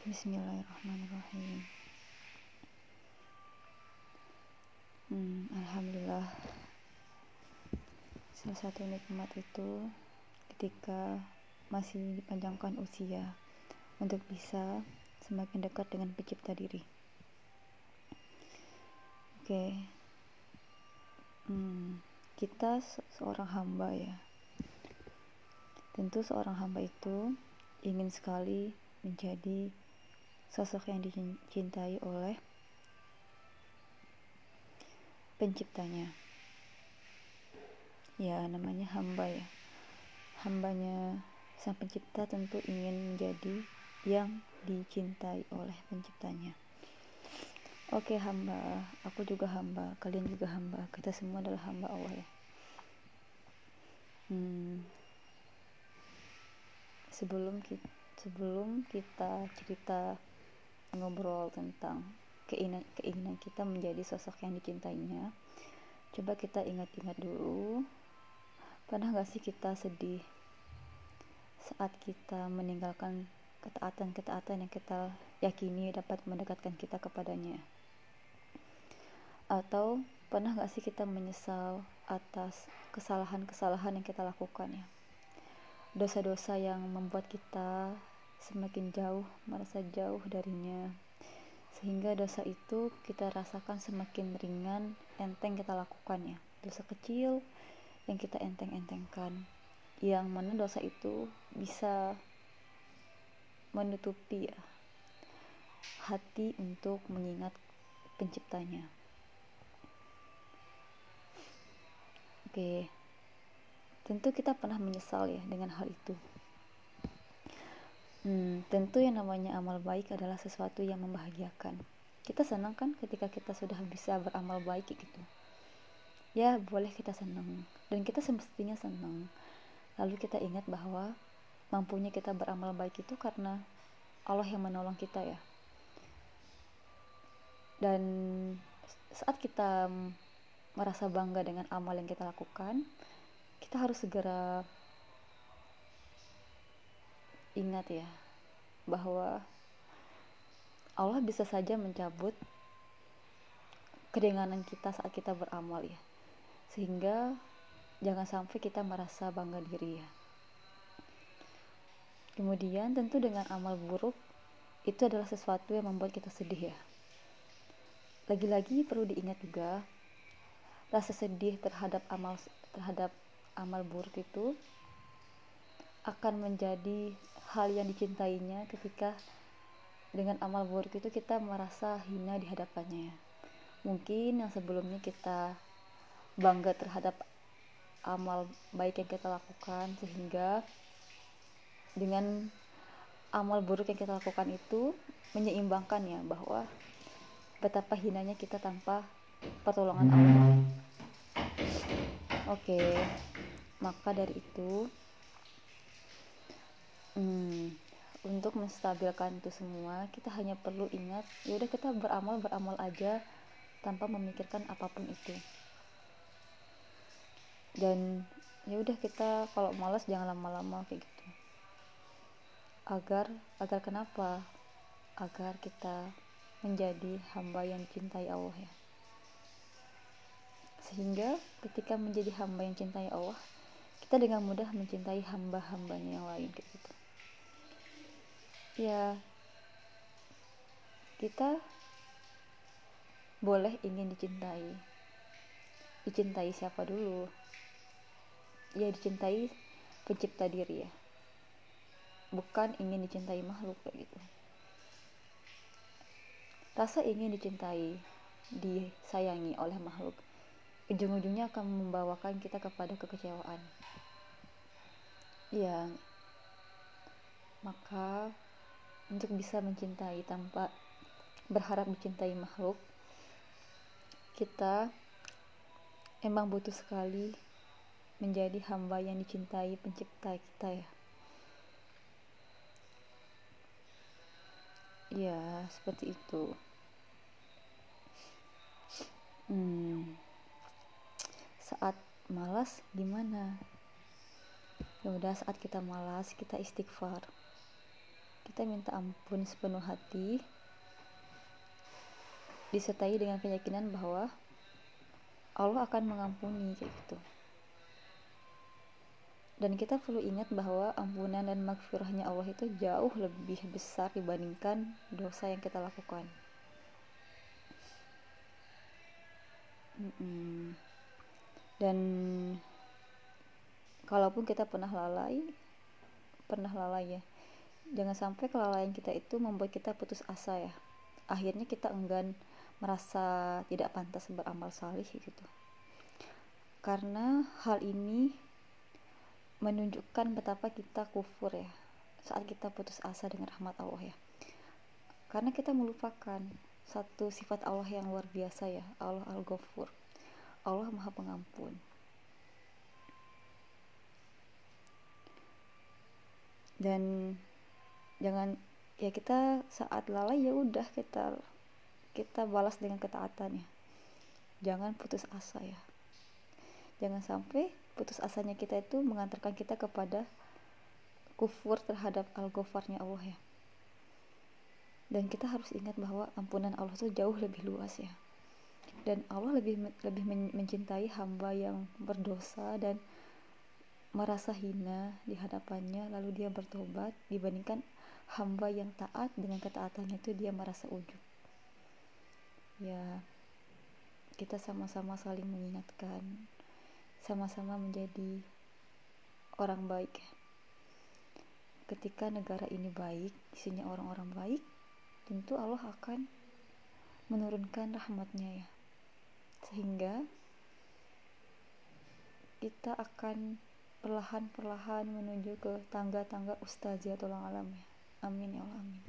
Bismillahirrahmanirrahim. Hmm, Alhamdulillah. Salah satu nikmat itu ketika masih dipanjangkan usia untuk bisa semakin dekat dengan pencipta diri. Oke. Hmm, kita seorang hamba ya. Tentu seorang hamba itu ingin sekali menjadi sosok yang dicintai oleh penciptanya. Ya namanya hamba ya. Hambanya sang pencipta tentu ingin menjadi yang dicintai oleh penciptanya. Oke hamba. Aku juga hamba. Kalian juga hamba. Kita semua adalah hamba Allah ya. Hmm, sebelum kita sebelum kita cerita ngobrol tentang keinginan keinginan kita menjadi sosok yang dicintainya. Coba kita ingat-ingat dulu pernah gak sih kita sedih saat kita meninggalkan ketaatan-ketaatan yang kita yakini dapat mendekatkan kita kepadanya? Atau pernah gak sih kita menyesal atas kesalahan-kesalahan yang kita lakukan ya? Dosa-dosa yang membuat kita semakin jauh merasa jauh darinya. Sehingga dosa itu kita rasakan semakin ringan enteng kita lakukan ya. Dosa kecil yang kita enteng-entengkan. Yang mana dosa itu bisa menutupi ya hati untuk mengingat penciptanya. Oke. Tentu kita pernah menyesal ya dengan hal itu Hmm, tentu yang namanya amal baik adalah sesuatu yang membahagiakan. Kita senang kan ketika kita sudah bisa beramal baik gitu. Ya, boleh kita senang dan kita semestinya senang. Lalu kita ingat bahwa mampunya kita beramal baik itu karena Allah yang menolong kita ya. Dan saat kita merasa bangga dengan amal yang kita lakukan, kita harus segera ingat ya bahwa Allah bisa saja mencabut keringanan kita saat kita beramal ya. Sehingga jangan sampai kita merasa bangga diri ya. Kemudian tentu dengan amal buruk itu adalah sesuatu yang membuat kita sedih ya. Lagi-lagi perlu diingat juga rasa sedih terhadap amal terhadap amal buruk itu akan menjadi hal yang dicintainya ketika dengan amal buruk itu kita merasa hina di hadapannya mungkin yang sebelumnya kita bangga terhadap amal baik yang kita lakukan sehingga dengan amal buruk yang kita lakukan itu menyeimbangkan ya bahwa betapa hinanya kita tanpa pertolongan Allah. Oke maka dari itu hmm, untuk menstabilkan itu semua kita hanya perlu ingat ya udah kita beramal beramal aja tanpa memikirkan apa pun itu. Dan ya udah kita kalau malas jangan lama-lama kayak gitu. Agar agar kenapa? Agar kita menjadi hamba yang cintai Allah ya. Sehingga ketika menjadi hamba yang cintai Allah kita dengan mudah mencintai hamba-hambanya yang lain kayak gitu ya. Kita boleh ingin dicintai. Dicintai siapa dulu? Ya dicintai pencipta diri ya. Bukan ingin dicintai makhluk kayak gitu. Rasa ingin dicintai disayangi oleh makhluk ujung-ujungnya akan membawakan kita kepada kekecewaan. Ya. Maka untuk bisa mencintai tanpa berharap dicintai makhluk kita emang butuh sekali menjadi hamba yang dicintai pencipta kita ya. Ya seperti itu. Hmm, saat malas gimana? Ya udah saat kita malas kita istighfar kita minta ampun sepenuh hati disertai dengan keyakinan bahwa Allah akan mengampuni kayak gitu. Dan kita perlu ingat bahwa ampunan dan makfirahnya Allah itu jauh lebih besar dibandingkan dosa yang kita lakukan. Dan kalaupun kita pernah lalai pernah lalai ya jangan sampai kelalaian kita itu membuat kita putus asa ya. Akhirnya kita enggan merasa tidak pantas beramal salih gitu. Karena hal ini menunjukkan betapa kita kufur ya saat kita putus asa dengan rahmat Allah ya. Karena kita melupakan satu sifat Allah yang luar biasa ya Allah al-ghafur. Allah maha pengampun. Dan jangan ya kita saat lalai ya udah kita kita balas dengan ketaatan ya. Jangan putus asa ya. Jangan sampai putus asanya kita itu mengantarkan kita kepada kufur terhadap al-ghafarnya Allah ya. Dan kita harus ingat bahwa ampunan Allah itu jauh lebih luas ya. Dan Allah lebih lebih mencintai hamba yang berdosa dan merasa hina di hadapannya lalu dia bertobat dibandingkan hamba yang taat dengan ketaatannya itu dia merasa ujub. Ya kita sama-sama saling mengingatkan sama-sama menjadi orang baik. Ketika negara ini baik isinya orang-orang baik tentu Allah akan menurunkan rahmatnya ya. Sehingga kita akan perlahan-perlahan menuju ke tangga-tangga ustaziah tulang alam ya Amin ya Allah amin.